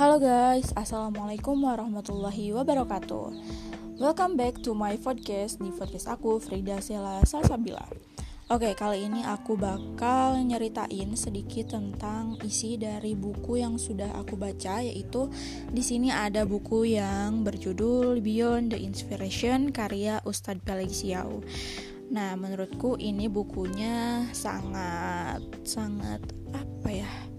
Halo guys, Assalamualaikum warahmatullahi wabarakatuh Welcome back to my podcast Di podcast aku, Frida Sela Salsabila Oke, kali ini aku bakal nyeritain sedikit tentang isi dari buku yang sudah aku baca yaitu di sini ada buku yang berjudul Beyond the Inspiration karya Ustadz Felix Yau. Nah, menurutku ini bukunya sangat sangat apa ya?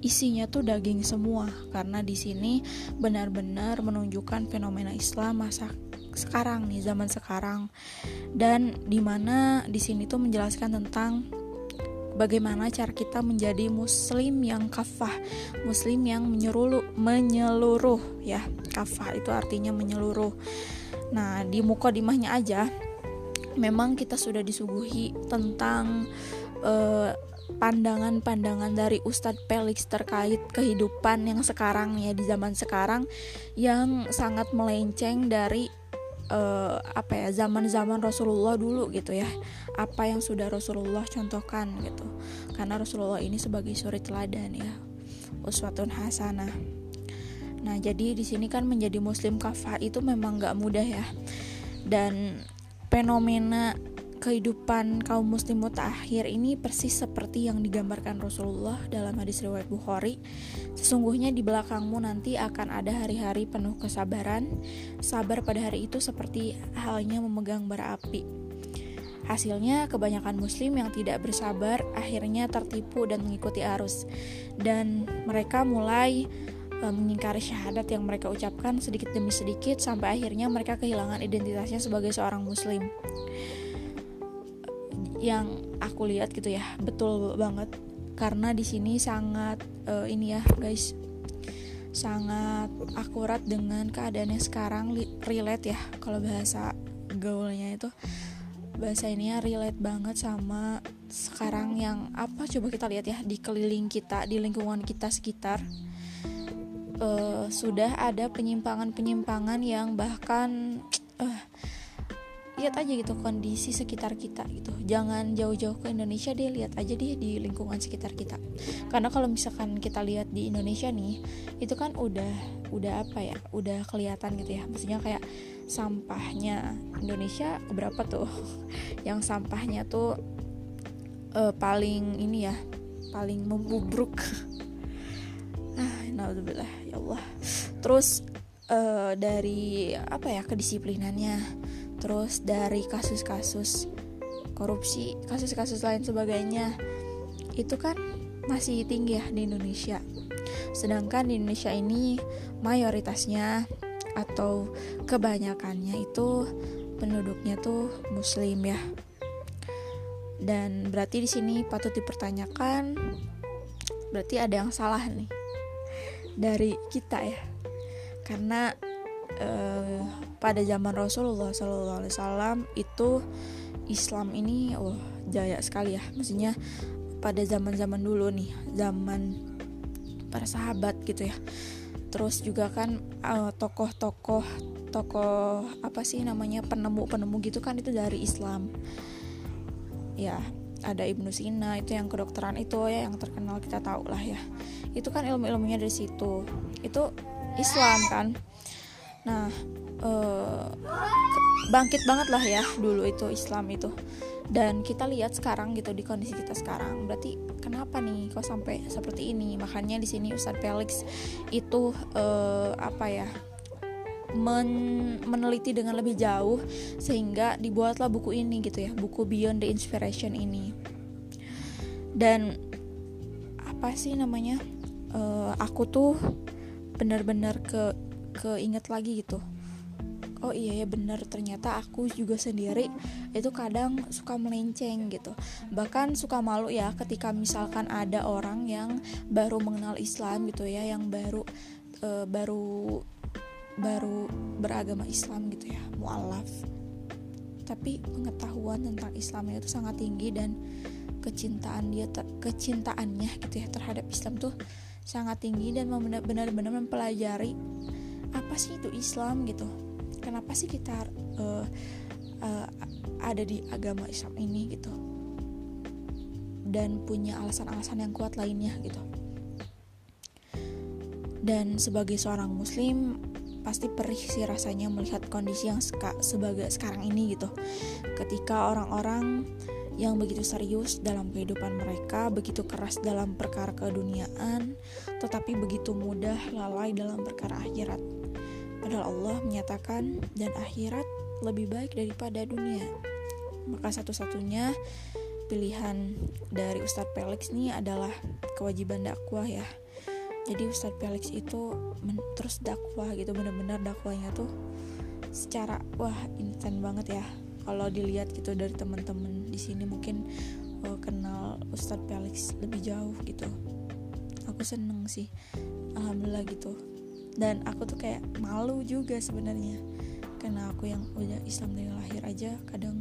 Isinya tuh daging semua karena di sini benar-benar menunjukkan fenomena Islam masa sekarang nih, zaman sekarang. Dan di mana di sini tuh menjelaskan tentang bagaimana cara kita menjadi muslim yang kafah, muslim yang menyeluruh, menyeluruh ya. Kafah itu artinya menyeluruh. Nah, di mukodimahnya aja memang kita sudah disuguhi tentang pandangan pandangan-pandangan dari Ustadz Felix terkait kehidupan yang sekarang ya di zaman sekarang yang sangat melenceng dari uh, apa ya zaman-zaman Rasulullah dulu gitu ya. Apa yang sudah Rasulullah contohkan gitu. Karena Rasulullah ini sebagai suri teladan ya uswatun hasanah. Nah jadi di sini kan menjadi muslim kafah itu memang nggak mudah ya. Dan fenomena kehidupan kaum muslim mutakhir ini persis seperti yang digambarkan Rasulullah dalam hadis riwayat Bukhari. Sesungguhnya di belakangmu nanti akan ada hari-hari penuh kesabaran. Sabar pada hari itu seperti halnya memegang bara api. Hasilnya kebanyakan muslim yang tidak bersabar akhirnya tertipu dan mengikuti arus. Dan mereka mulai E, mengingkari syahadat yang mereka ucapkan sedikit demi sedikit sampai akhirnya mereka kehilangan identitasnya sebagai seorang muslim yang aku lihat gitu ya betul banget. Karena di sini sangat uh, ini ya guys sangat akurat dengan keadaannya sekarang relate ya kalau bahasa gaulnya itu. Bahasa ini ya relate banget sama sekarang yang apa coba kita lihat ya di keliling kita di lingkungan kita sekitar. Uh, sudah ada penyimpangan-penyimpangan yang bahkan uh, lihat aja gitu kondisi sekitar kita gitu. Jangan jauh-jauh ke Indonesia deh lihat aja deh di lingkungan sekitar kita. Karena kalau misalkan kita lihat di Indonesia nih itu kan udah udah apa ya udah kelihatan gitu ya. Maksudnya kayak sampahnya Indonesia berapa tuh? Yang sampahnya tuh uh, paling ini ya paling membubruk. Naudzubillah ya Allah. Terus uh, dari apa ya kedisiplinannya terus dari kasus-kasus korupsi kasus-kasus lain sebagainya itu kan masih tinggi ya di Indonesia. Sedangkan di Indonesia ini mayoritasnya atau kebanyakannya itu penduduknya tuh muslim ya. Dan berarti di sini patut dipertanyakan berarti ada yang salah nih dari kita ya. Karena uh, pada zaman Rasulullah SAW itu Islam ini oh jaya sekali ya. Maksudnya pada zaman-zaman dulu nih zaman para sahabat gitu ya. Terus juga kan tokoh tokoh-tokoh tokoh apa sih namanya penemu-penemu gitu kan itu dari Islam. Ya ada Ibnu Sina itu yang kedokteran itu ya yang terkenal kita tahu lah ya. Itu kan ilmu-ilmunya dari situ. Itu Islam kan nah uh, bangkit banget lah ya dulu itu Islam itu. Dan kita lihat sekarang gitu di kondisi kita sekarang. Berarti kenapa nih kok sampai seperti ini? Makanya di sini Ustadz Felix itu uh, apa ya men meneliti dengan lebih jauh sehingga dibuatlah buku ini gitu ya buku Beyond the Inspiration ini. Dan apa sih namanya uh, aku tuh benar-benar ke keinget lagi gitu. Oh iya ya bener. Ternyata aku juga sendiri itu kadang suka melenceng gitu. Bahkan suka malu ya ketika misalkan ada orang yang baru mengenal Islam gitu ya yang baru uh, baru baru beragama Islam gitu ya mualaf. Tapi pengetahuan tentang Islamnya itu sangat tinggi dan kecintaan dia ter, kecintaannya gitu ya terhadap Islam tuh sangat tinggi dan benar-benar mempelajari apa sih itu Islam? gitu. Kenapa sih kita uh, uh, ada di agama Islam ini? gitu. Dan punya alasan-alasan yang kuat lainnya gitu. Dan sebagai seorang muslim pasti perih sih rasanya melihat kondisi yang seka, sebagai sekarang ini gitu. Ketika orang-orang yang begitu serius dalam kehidupan mereka, begitu keras dalam perkara keduniaan, tetapi begitu mudah lalai dalam perkara akhirat. Padahal Allah menyatakan dan akhirat lebih baik daripada dunia. Maka satu-satunya pilihan dari Ustadz Felix ini adalah kewajiban dakwah ya. Jadi Ustadz Felix itu terus dakwah gitu bener-bener dakwahnya tuh secara wah instan banget ya kalau dilihat gitu dari teman-teman di sini mungkin uh, kenal Ustadz Felix lebih jauh gitu aku seneng sih alhamdulillah gitu dan aku tuh kayak malu juga sebenarnya. Karena aku yang udah Islam dari lahir aja kadang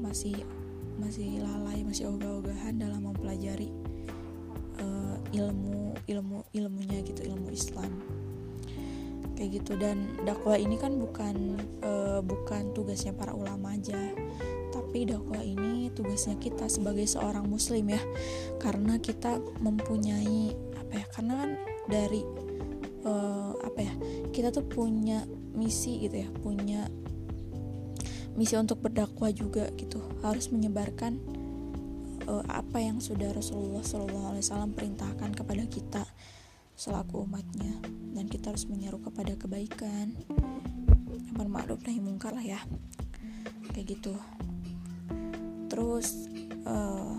masih masih lalai masih ogah-ogahan dalam mempelajari uh, ilmu ilmu ilmunya gitu ilmu Islam. Kayak gitu. Dan dakwah ini kan bukan uh, bukan tugasnya para ulama aja. Tapi dakwah ini tugasnya kita sebagai seorang muslim ya. Karena kita mempunyai apa ya karena kan dari uh, apa ya kita tuh punya misi gitu ya punya misi untuk berdakwah juga gitu. Harus menyebarkan uh, apa yang sudah Rasulullah SAW perintahkan kepada kita selaku umatnya. Dan kita harus menyeru kepada kebaikan amar ma'ruf nahi mungkar lah ya. Kayak gitu. Terus uh,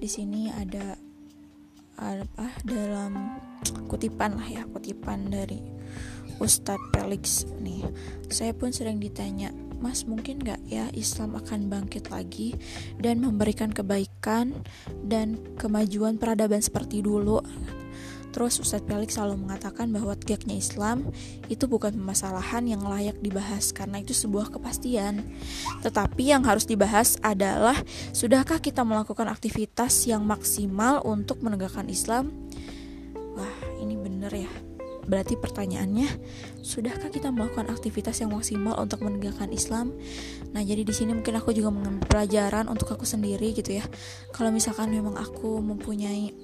di sini ada apa dalam kutipan lah ya kutipan dari Ustadz Felix nih saya pun sering ditanya Mas mungkin gak ya Islam akan bangkit lagi dan memberikan kebaikan dan kemajuan peradaban seperti dulu Terus Ustadz Felix selalu mengatakan bahwa tegaknya Islam itu bukan permasalahan yang layak dibahas karena itu sebuah kepastian. Tetapi yang harus dibahas adalah sudahkah kita melakukan aktivitas yang maksimal untuk menegakkan Islam? Wah, ini bener ya. Berarti pertanyaannya, sudahkah kita melakukan aktivitas yang maksimal untuk menegakkan Islam? Nah, jadi di sini mungkin aku juga mengambil pelajaran untuk aku sendiri gitu ya. Kalau misalkan memang aku mempunyai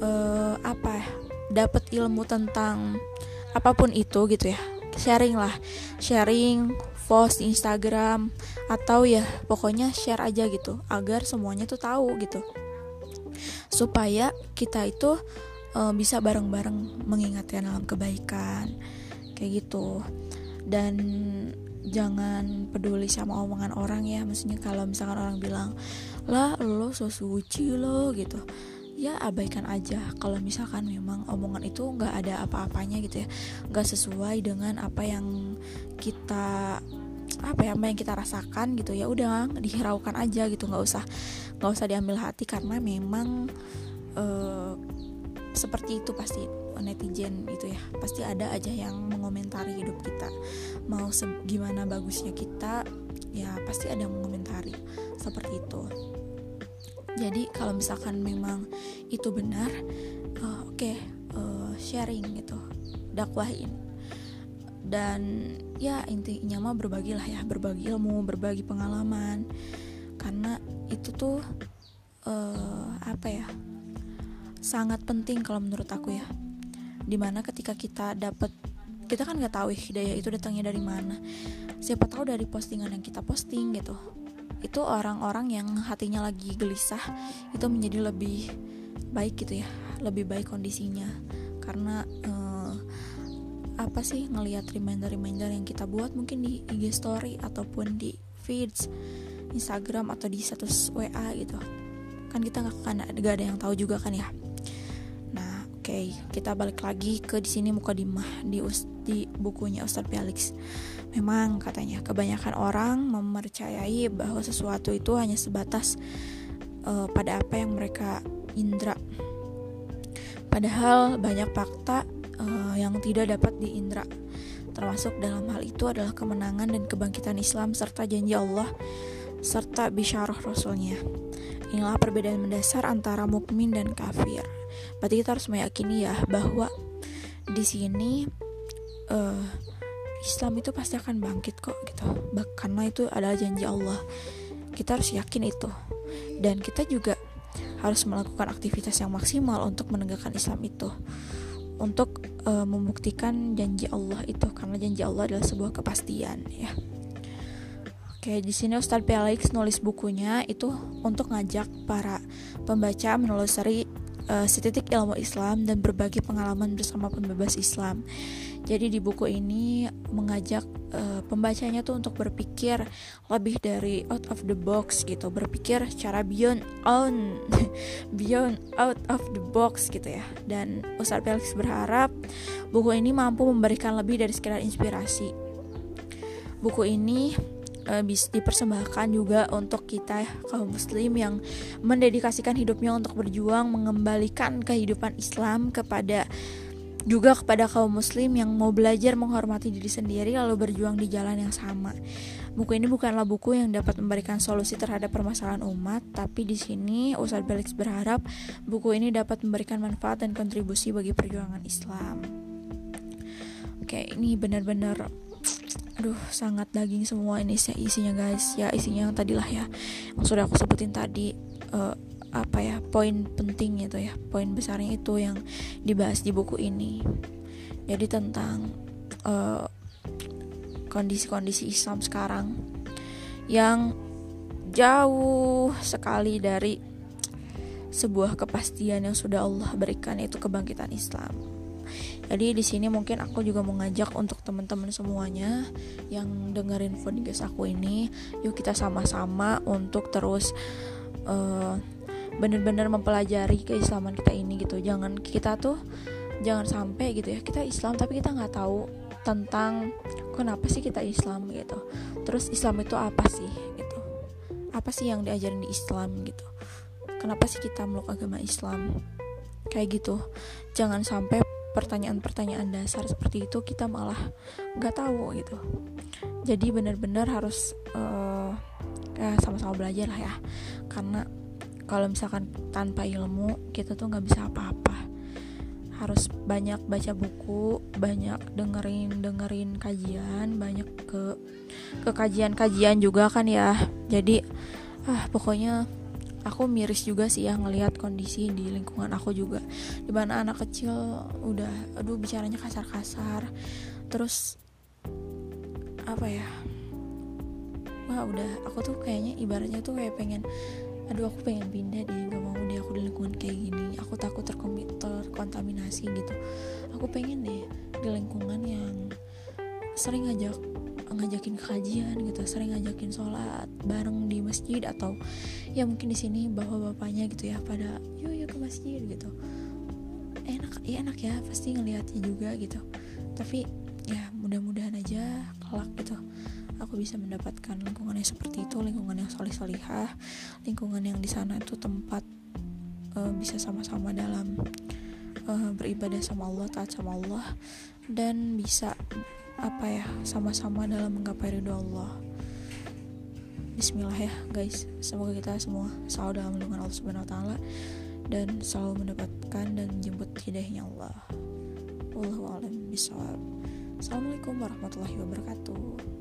uh, apa ya dapat ilmu tentang apa pun itu gitu ya sharing lah sharing post di Instagram atau ya pokoknya share aja gitu agar semuanya tuh tahu gitu supaya kita itu uh, bisa bareng-bareng mengingatkan dalam kebaikan kayak gitu. Dan jangan peduli sama omongan orang ya maksudnya kalau misalkan orang bilang lah lo so suci lo gitu. Ya abaikan aja. Kalau misalkan memang omongan itu nggak ada apa-apanya gitu ya nggak sesuai dengan apa yang kita apa ya apa yang kita rasakan gitu ya udah dihiraukan aja gitu. Nggak usah nggak usah diambil hati karena memang uh, seperti itu pasti netizen itu ya. Pasti ada aja yang mengomentari hidup kita. Mau gimana bagusnya kita ya pasti ada yang mengomentari. Seperti itu. Jadi kalau misalkan memang itu benar uh, oke okay, uh, eh, sharing gitu. Dakwahin. Dan ya intinya mah berbagi lah ya. Berbagi ilmu berbagi pengalaman. Karena itu tuh uh, apa ya sangat penting kalau menurut aku ya. Di mana ketika kita dapat kita kan nggak tahu hidayah itu datangnya dari mana. Siapa tahu dari postingan yang kita posting gitu. Itu orang-orang yang hatinya lagi gelisah itu menjadi lebih baik gitu ya. Lebih baik kondisinya. Karena uh, apa sih ngelihat reminder-reminder yang kita buat mungkin di IG story ataupun di feeds Instagram atau di status WA gitu. Kan kita nggak gak ada yang tahu juga kan ya okay, kita balik lagi ke di sini muka dimah di di bukunya Ustadz Felix Memang katanya kebanyakan orang mempercayai bahwa sesuatu itu hanya sebatas uh, pada apa yang mereka indra. Padahal banyak fakta uh, yang tidak dapat diindra. Termasuk dalam hal itu adalah kemenangan dan kebangkitan Islam serta janji Allah serta bisyarah Rasulnya. Inilah perbedaan mendasar antara mukmin dan kafir. Berarti kita harus meyakini ya bahwa di sini uh, Islam itu pasti akan bangkit kok gitu. Karena itu adalah janji Allah. Kita harus yakin itu. Dan kita juga harus melakukan aktivitas yang maksimal untuk menegakkan Islam itu. Untuk uh, membuktikan janji Allah itu. Karena janji Allah adalah sebuah kepastian ya. Oke, di sini Ustadz Felix nulis bukunya. Itu untuk ngajak para pembaca menelusuri uh, setitik ilmu Islam dan berbagi pengalaman bersama pembebas Islam. Jadi di buku ini mengajak uh, pembacanya tuh untuk berpikir lebih dari out of the box gitu, berpikir secara beyond on beyond out of the box gitu ya. Dan Ustadz Felix berharap buku ini mampu memberikan lebih dari sekedar inspirasi. Buku ini uh, dipersembahkan juga untuk kita kaum muslim yang mendedikasikan hidupnya untuk berjuang mengembalikan kehidupan Islam kepada juga kepada kaum muslim yang mau belajar menghormati diri sendiri lalu berjuang di jalan yang sama. Buku ini bukanlah buku yang dapat memberikan solusi terhadap permasalahan umat, tapi di sini Ustadz Felix berharap buku ini dapat memberikan manfaat dan kontribusi bagi perjuangan Islam. Oke, ini benar-benar aduh sangat daging semua ini isinya guys. Ya isinya yang tadilah ya. Yang sudah aku sebutin tadi uh, apa ya poin penting itu ya. Poin besarnya itu yang dibahas di buku ini. Jadi tentang eh, kondisi-kondisi Islam sekarang yang jauh sekali dari sebuah kepastian yang sudah Allah berikan yaitu kebangkitan Islam jadi di sini mungkin aku juga mau ngajak untuk teman-teman semuanya yang dengerin podcast aku ini, yuk kita sama-sama untuk terus uh, bener-bener mempelajari keislaman kita ini gitu. Jangan kita tuh jangan sampai gitu ya kita Islam tapi kita nggak tahu tentang kenapa sih kita Islam gitu. Terus Islam itu apa sih gitu? Apa sih yang diajarin di Islam gitu? Kenapa sih kita meluk agama Islam? Kayak gitu. Jangan sampai pertanyaan-pertanyaan dasar seperti itu kita malah nggak tahu gitu. Jadi benar-benar harus uh, ya sama-sama belajar lah ya. Karena kalau misalkan tanpa ilmu kita tuh nggak bisa apa-apa. Harus banyak baca buku banyak dengerin dengerin kajian banyak ke ke kajian-kajian juga kan ya. Jadi ah pokoknya aku miris juga sih ya ngelihat kondisi di lingkungan aku juga. Di mana anak kecil udah aduh bicaranya kasar-kasar. Terus apa ya? Wah udah aku tuh kayaknya ibaratnya tuh kayak pengen aduh aku pengen pindah deh nggak mau deh aku di lingkungan kayak gini. Aku takut terkontaminasi gitu. Aku pengen deh di lingkungan yang sering ngajak ngajakin kajian gitu sering ngajakin sholat bareng di masjid atau ya mungkin di sini bawa bapaknya gitu ya pada yuk yuk ke masjid gitu. Enak ya enak ya pasti ngelihatnya juga gitu. Tapi ya mudah-mudahan aja kelak gitu aku bisa mendapatkan lingkungan yang seperti itu lingkungan yang solih solihah lingkungan yang di sana itu tempat uh, bisa sama-sama dalam uh, beribadah sama Allah taat sama Allah dan bisa apa ya sama-sama dalam menggapai ridho Allah. Bismillah ya guys. Semoga kita semua selalu dalam lindungan Allah Subhanahu Wa Taala dan selalu mendapatkan dan menjemput hidayahnya Allah. Wallahu a'lam bishawab. Assalamualaikum warahmatullahi wabarakatuh